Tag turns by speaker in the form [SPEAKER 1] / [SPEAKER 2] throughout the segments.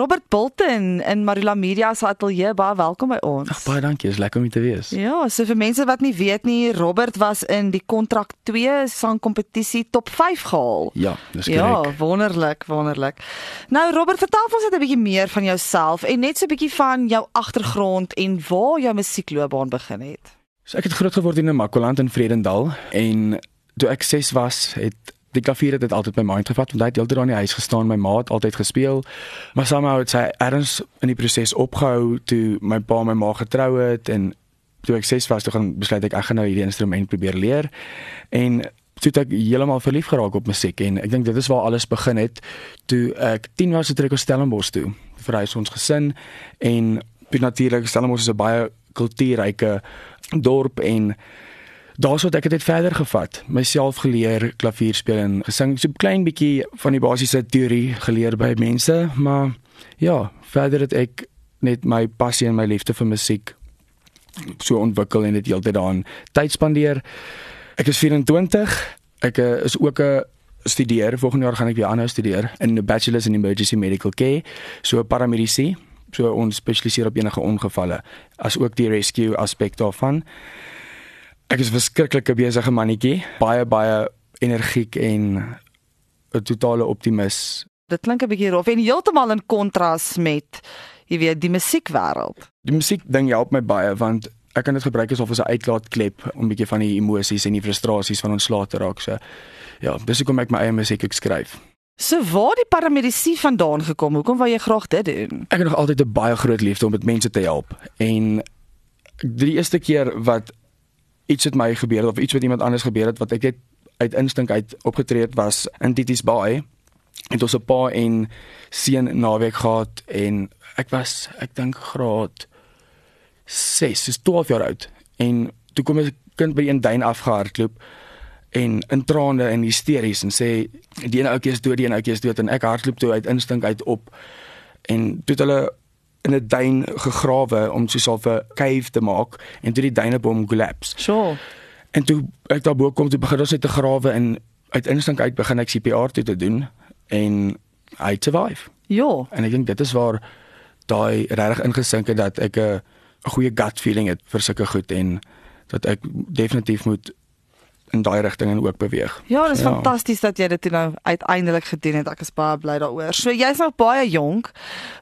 [SPEAKER 1] Robert Bolton in Marula Media se ateljee, baie welkom by ons.
[SPEAKER 2] Ag baie dankie, is lekker om hier te wees.
[SPEAKER 1] Ja, so vir mense wat nie weet nie, Robert was in die kontrak 2 sangkompetisie top 5 gehaal.
[SPEAKER 2] Ja, dis
[SPEAKER 1] Ja,
[SPEAKER 2] korrek.
[SPEAKER 1] wonderlik, wonderlik. Nou Robert, vertel ons net 'n bietjie meer van jouself en net so 'n bietjie van jou agtergrond en waar jou musiekloopbaan begin het.
[SPEAKER 2] So ek het groot geword in Makwaland in Vredendal en toe ek 6 was, het die klavier het dit altyd my mind gevat want hy het heeltyd daar in die huis gestaan, my ma het altyd gespeel. Maar somehow het sy erns in die proses opgehou toe my pa my ma getrou het en toe ek 6 was, toe gaan besluit ek ek gaan nou hierdie instrument probeer leer. En toe ek heeltemal verlief geraak op musiek en ek dink dit is waar alles begin het. Toe ek 10 was, het ek ons Stellenbosch toe. Verhuis ons gesin en natuurlik Stellenbosch is 'n baie kultuurryke dorp en daarso het ek dit verder gevat. Myself geleer klavier speel en gesing, so 'n klein bietjie van die basiese teorie geleer by mense, maar ja, verder het ek net my passie en my liefde vir musiek so ontwikkel en dit heeltyd daarin tyd spandeer. Ek is 24. Ek uh, is ook 'n studeer. Volgende jaar gaan ek weer aanhou studeer in 'n bachelor's in emergency medical care, so paramedici. So ons spesialiseer op enige ongevalle, as ook die rescue aspek daarvan. Ek is 'n verskriklike besige mannetjie, baie baie energiek en 'n totale optimis.
[SPEAKER 1] Dit klink 'n bietjie rof en heeltemal in kontras met jy weet die musiekwêreld.
[SPEAKER 2] Die musiek ding help my baie want ek kan dit gebruik asof 'n uitlaatklep om 'n bietjie van die emosies en die frustrasies van ontslae te raak. So ja, dis hoekom ek my eie musiek ek skryf.
[SPEAKER 1] So waar die paramedisie vandaan gekom? Hoekom wou jy graag dit doen?
[SPEAKER 2] Ek het nog altyd 'n baie groot liefde om met mense te help en die eerste keer wat iets met my gebeur het of iets met iemand anders gebeur het wat ek net uit instink uit opgetree het was in Tities Bay. Het ons 'n pa en seun naweek gehad en ek was ek dink graad 6, dis 12 jaar oud en toe kom 'n kind by een duin afgehardloop en in trane en hysteries en sê die ene ouetjie is dood, die ene ouetjie is dood en ek hardloop toe uit instink uit op en toe het hulle in 'n duin gegrawe om soos 'n cave te maak en toe die duinebom collapse.
[SPEAKER 1] Sure.
[SPEAKER 2] En toe ek daarbo kom toe begin ons net te grawe en uit instink uit begin ek CPR toe te doen en I survive.
[SPEAKER 1] Ja.
[SPEAKER 2] En ek dink dit is waar daai regtig ingesink het dat ek 'n goeie gut feeling het vir sulke goed en dat ek definitief moet in daai rigting en ook beweeg.
[SPEAKER 1] Ja, dit is
[SPEAKER 2] Ja.
[SPEAKER 1] fantasties dat jy dit toe nou uiteindelik gedoen het. Ek is baie bly daaroor. So jy's nog baie jonk.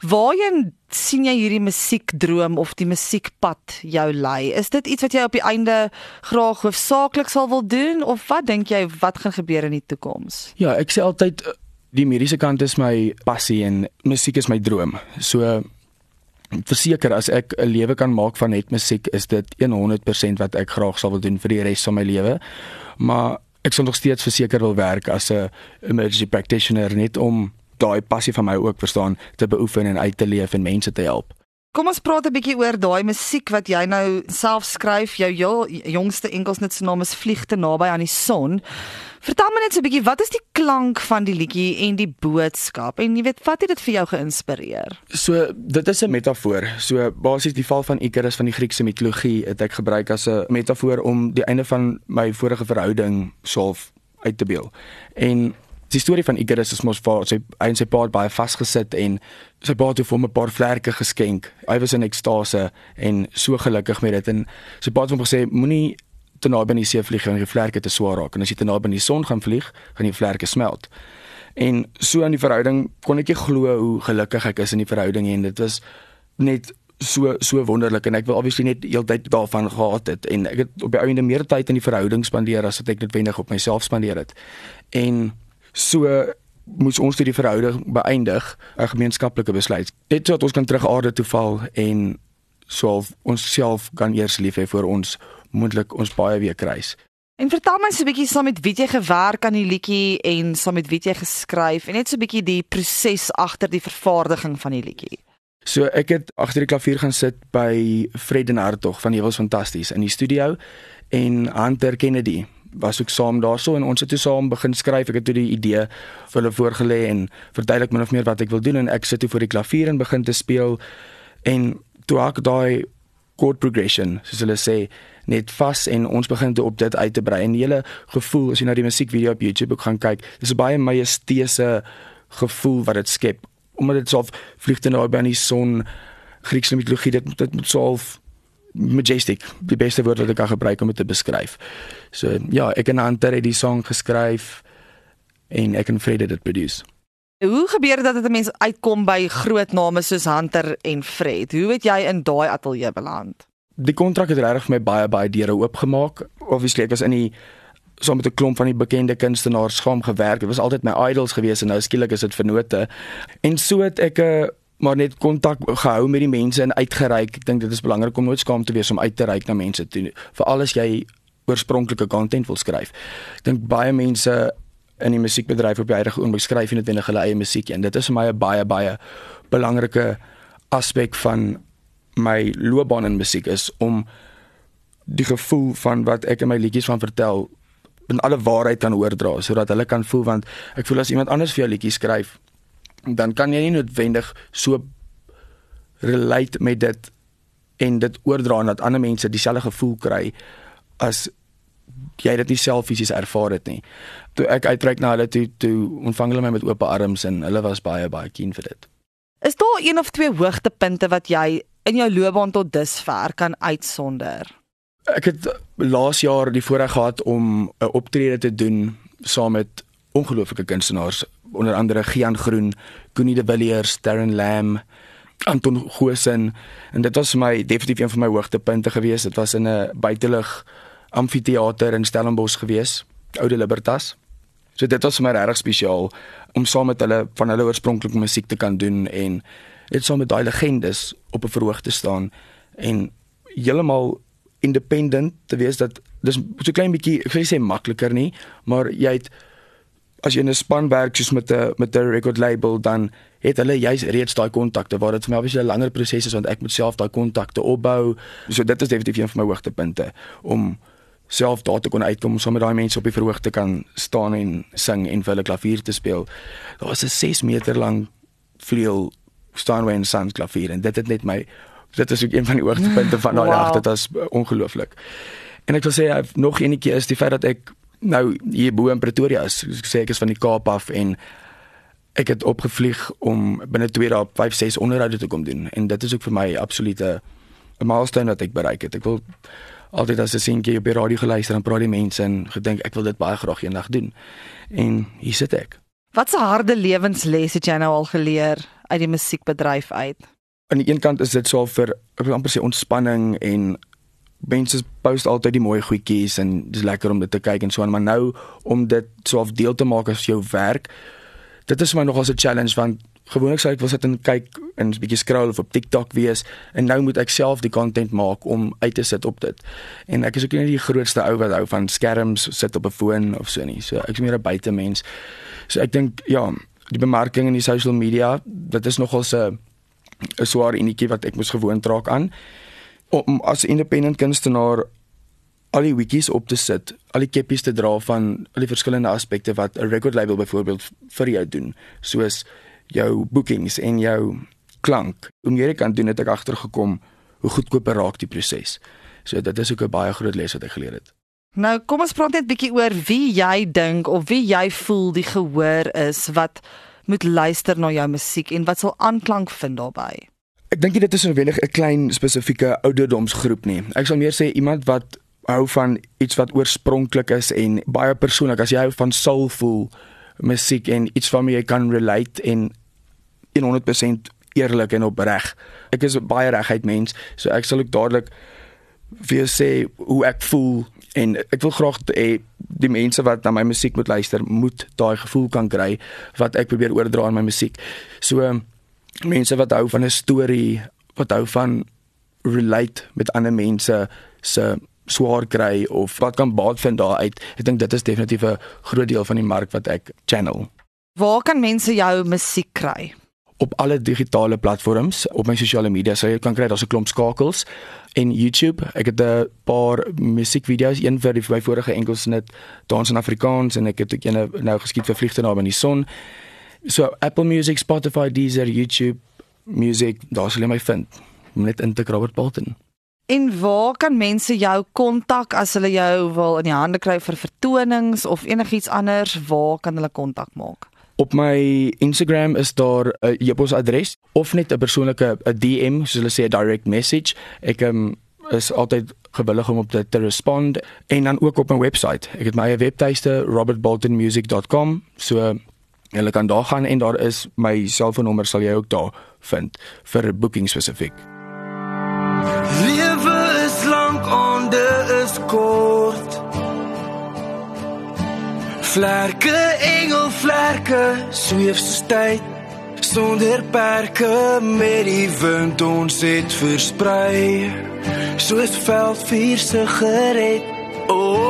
[SPEAKER 1] Waarheen sien jy hierdie musiekdroom of die musiekpad jou lei? Is dit iets wat jy op die einde graag hoofsaaklik sal wil doen of wat dink jy wat gaan gebeur in die toekoms?
[SPEAKER 2] Ja, ek sê altyd eh, die mediese kant is my passie en musiek is my droom. So verseker as ek 'n lewe kan maak van net musiek, is dit 100% wat ek graag sal wil doen vir die res van my lewe. Maar ek sal nog steeds verseker wil werk as 'n emergency practitioner net om daai passie van my ook verstaan te beoefen en uit te leef en mense te help.
[SPEAKER 1] Kom ons praat 'n bietjie oor daai musiek wat jy nou self skryf. Jou heel jongste enkelsnit se naam is Vliegte naby aan die son. Vertel my net so 'n bietjie, wat is die klank van die liedjie en die boodskap? En jy weet, wat het dit vir jou geïnspireer?
[SPEAKER 2] So dit is 'n metafoor. So basies die val van Icarus van die Griekse mitologie het ek gebruik as 'n metafoor om die einde van my vorige verhouding self uit te beeld. En die storie van Icarus is mos waar sy hy en sy pa baie vasgesit en sy pa het hom 'n paar vlerke geskenk. Hy was in ekstase en so gelukkig met dit en sy pa het hom gesê moenie te naby aan die see vlieg want die vlerke te swaar raak en as jy te naby aan die son gaan vlieg, gaan die vlerke smelt. En so in die verhouding kon ek nie glo hoe gelukkig ek is in die verhouding en dit was net so so wonderlik en ek wil obviously net heeltyd daarvan gehad het en ek het op die einde meer tyd in die verhouding spandeer as wat ek noodwendig op myself spandeer het. En so moes ons die verhouding beëindig, 'n gemeenskaplike besluit. Net sodat ons kan terug aarde toe val en so ons self kan eers lief hê voor ons moontlik ons baie weer kruis.
[SPEAKER 1] En vertel my so 'n bietjie saam met wie jy gewerk aan die liedjie en saam met wie jy geskryf en net so 'n bietjie die proses agter die vervaardiging van die liedjie.
[SPEAKER 2] So ek het agter die klavier gaan sit by Fred en Hartog van Ewels Fantasties in die studio en Hunter Kennedy was ook saam daarso en ons het toe saam begin skryf. Ek het toe die idee vir hulle voorgelê en verduidelik min of meer wat ek wil doen. En ek sit toe voor die klavier en begin te speel. En toe ek daai chord progression soos hulle sê net vas en ons begin toe op dit uit te brei. En die hele gevoel as jy na die musiekvideo op YouTube ook gaan kyk dis 'n baie majesteuse gevoel wat dit skep. Omdat dit self vliegte naby aan die son Griekse mitologie dit dit moet self majestic die beste woord wat ek kan gebruik om dit te beskryf. So ja, ek en Hunter het die song geskryf en ek en Fred het dit produce.
[SPEAKER 1] Hoe gebeur dit dat 'n mens uitkom by groot name soos Hunter en Fred? Hoe het jy in daai ateljee beland?
[SPEAKER 2] Die kontrak het regtig my baie baie deure oopgemaak. Obviously ek was in die saam met 'n klomp van die bekende kunstenaars saam gewerk. Dit was altyd my idols gewees en nou skielik is dit vernote. En so het ek 'n uh, maar net kontak gehou met die mense en uitgereik. Ek dink dit is belangrik om nooit skaam te wees om uit te reik na mense toe, veral as jy oorspronklike content wil skryf. Ek dink baie mense in die musiekbedryf op die huidige oomblik skryf nie net hulle eie musiek en dit is vir my 'n baie baie belangrike aspek van my loopbaan in musiek is om die gevoel van wat ek in my liedjies van vertel in alle waarheid kan oordra sodat hulle kan voel want ek voel as iemand anders vir jou liedjie skryf dan kan jy nie noodwendig so relate met dit en dit oordra dat ander mense dieselfde gevoel kry as jy dit nie self fisies ervaar het nie. Toe ek uitreik na hulle toe toe ontvang hulle my met oop arms en hulle was baie baie keen vir dit.
[SPEAKER 1] Is daar een of twee hoogtepunte wat jy in jou loopbaan tot dusver kan uitsonder?
[SPEAKER 2] Ek het laas jaar die voorreg gehad om 'n optrede te doen saam met ongelooflike kunstenaars, onder andere Gian Groen, Connie de Villiers, Darren Lam, Anton Goosen en dit was vir my definitief een van my hoogtepunte gewees. Dit was in 'n buitelug amfitheater in Stellenbosch gewees, Oude Libertas. So dit was vir my regtig spesiaal om saam met hulle van hulle oorspronklike musiek te kan doen en net saam met daai legendes op 'n verhoog te staan en heeltemal independent te wees dat dis so klein bietjie ek wil sê makliker nie, maar jy het as jy in 'n span werk soos met 'n met 'n record label dan het hulle juis reeds daai kontakte waar dit vir my obviously 'n langer proses is want ek moet self daai kontakte opbou. So dit is definitief een van my hoogtepunte om self daar te kon uitkom om saam met daai mense op die verhoog te kan staan en sing en vir hulle klavier te speel. Daar was 'n 6 meter lang vleuel Steinway and Sons klavier en dit het net my dit is ook een van die hoogtepunte van daai wow. dag. Dit was ongelooflik. En ek wil sê nog eenetjie is die feit dat ek nou hier bo in Pretoria is. Ek sê ek is van die Kaap af en ek het opgevlieg om binne 2 dae 5 6 onderhoude te kom doen en dit is ook vir my absolute 'n milestone wat ek bereik het. Ek wil altyd as 'n seentjie op die radio geluister en praat die mense en gedink ek wil dit baie graag eendag doen. En hier sit ek.
[SPEAKER 1] Wat 'n harde lewensles het jy nou al geleer uit die musiekbedryf uit?
[SPEAKER 2] Aan die een kant is dit so vir ek wil amper sê ontspanning en mense post altyd die mooi goedjies en dis lekker om dit te kyk en so aan, maar nou om dit so af deel te maak as jou werk. Dit is vir my nogal 'n challenge want gewoonlik sou ek wil sit en kyk en 'n bietjie scroll of op TikTok wees en nou moet ek self die content maak om uit te sit op dit. En ek is ook nie die grootste ou wat hou van skerms sit op 'n foon of so nie. So ek is meer 'n buitemens. So ek dink ja, die bemarking in die social media, dit is nogal 'n 'n swaar enetjie wat ek moes gewoond raak aan om as independent kunstenaar al die wikkies op te sit, al die keppies te dra van al die verskillende aspekte wat 'n record label byvoorbeeld vir jou doen, soos jou bookings en jou klank. Hoe meer ek kan doen het ek agtergekom hoe goedkoper raak die proses. So dit is ook 'n baie groot les wat ek geleer het.
[SPEAKER 1] Nou kom ons praat net bietjie oor wie jy dink of wie jy voel die gehoor is wat moet luister na jou musiek en wat sal aanklank vind daarbey.
[SPEAKER 2] Ek dink dit is noodwendig 'n klein spesifieke ouderdomsgroep nie. Ek sal meer sê iemand wat hou van iets wat oorspronklik is en baie persoonlik as jy van soulful musiek en iets waarmee jy kan relate en 100% eerlik en opreg. Ek is 'n baie regheid mens, so ek sal ook dadelik vir jou sê hoe ek voel en ek wil graag hê die mense wat na my musiek moet luister, moet daai gevoel kan kry wat ek probeer oordra in my musiek. So mense wat hou van 'n storie, wat hou van relate met ander mense se swaar kry of wat kan baat vind daaruit. Ek dink dit is definitief 'n groot deel van die mark wat ek channel.
[SPEAKER 1] Waar kan mense jou musiek kry?
[SPEAKER 2] Op alle digitale platforms, op my sosiale media, so jy kan kry daar's 'n klomp skakels en YouTube. Ek het 'n paar musiekvideo's, een vir die my vorige enkelsnit dans in Afrikaans en ek het ook een nou geskiet vir vliegte na in die son. So Apple Music, Spotify, Deezer, YouTube Music, daar sal jy my vind. Net in te Robert Bolton.
[SPEAKER 1] En waar kan mense jou kontak as hulle jou wil in die hande kry vir vertonings of enigiets anders? Waar kan hulle kontak maak?
[SPEAKER 2] Op my Instagram is daar 'n e-posadres of net 'n persoonlike 'n DM, soos hulle sê 'n direct message. Ek um, is altyd gewillig om op dit te respond en dan ook op my webwerf. Ek het my eie webtuiste robertboltonmusic.com. So jy kan daar gaan en daar is my selfoonnommer sal jy ook daar vind vir booking spesifiek.
[SPEAKER 3] Lewe is lank onder is kort. Vlerke engel vlerke sweef styd sonder perke met die wind ons het versprei soos veldvuur se gered gaan